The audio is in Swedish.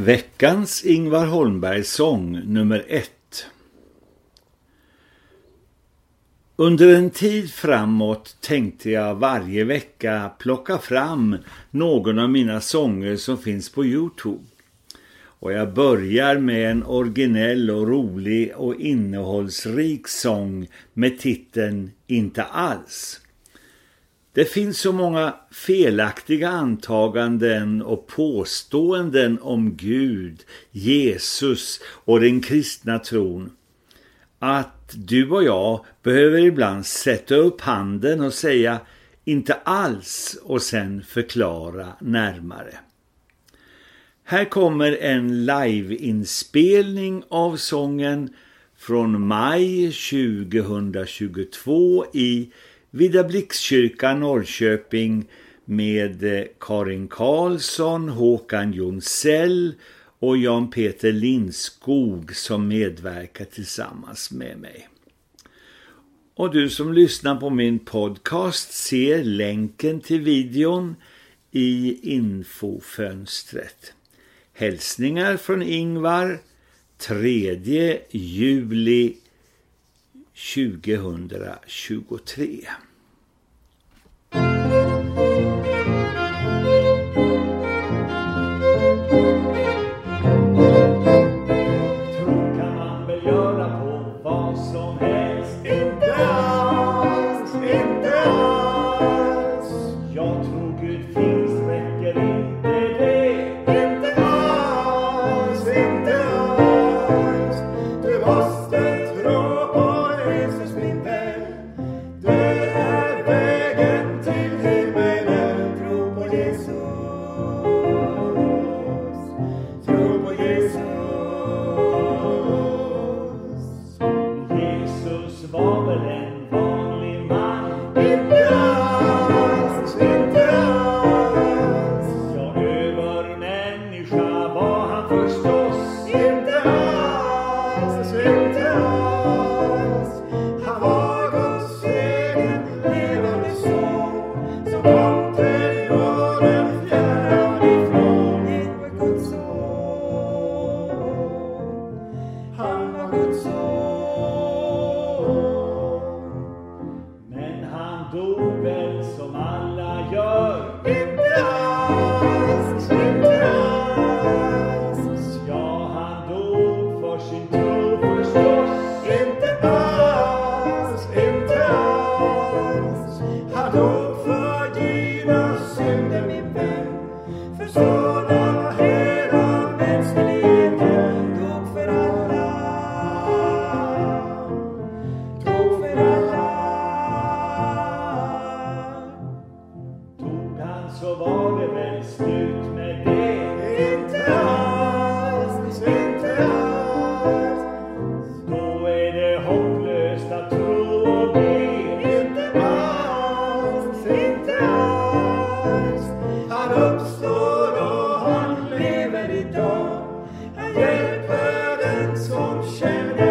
Veckans Ingvar Holmberg sång nummer ett. Under en tid framåt tänkte jag varje vecka plocka fram någon av mina sånger som finns på Youtube. Och jag börjar med en originell och rolig och innehållsrik sång med titeln Inte alls. Det finns så många felaktiga antaganden och påståenden om Gud, Jesus och den kristna tron att du och jag behöver ibland sätta upp handen och säga inte alls och sen förklara närmare. Här kommer en liveinspelning av sången från maj 2022 i Vida Blixkyrka Norrköping med eh, Karin Karlsson, Håkan Jonsell och Jan Peter Lindskog som medverkar tillsammans med mig. Och du som lyssnar på min podcast ser länken till videon i infofönstret. Hälsningar från Ingvar 3 juli 2023. Suburban and så var det väl slut med det. Inte alls, inte alls. Då är det hopplöst att tro och be. Inte alls, inte alls. Han uppstår och han lever idag. Han hjälper den som känner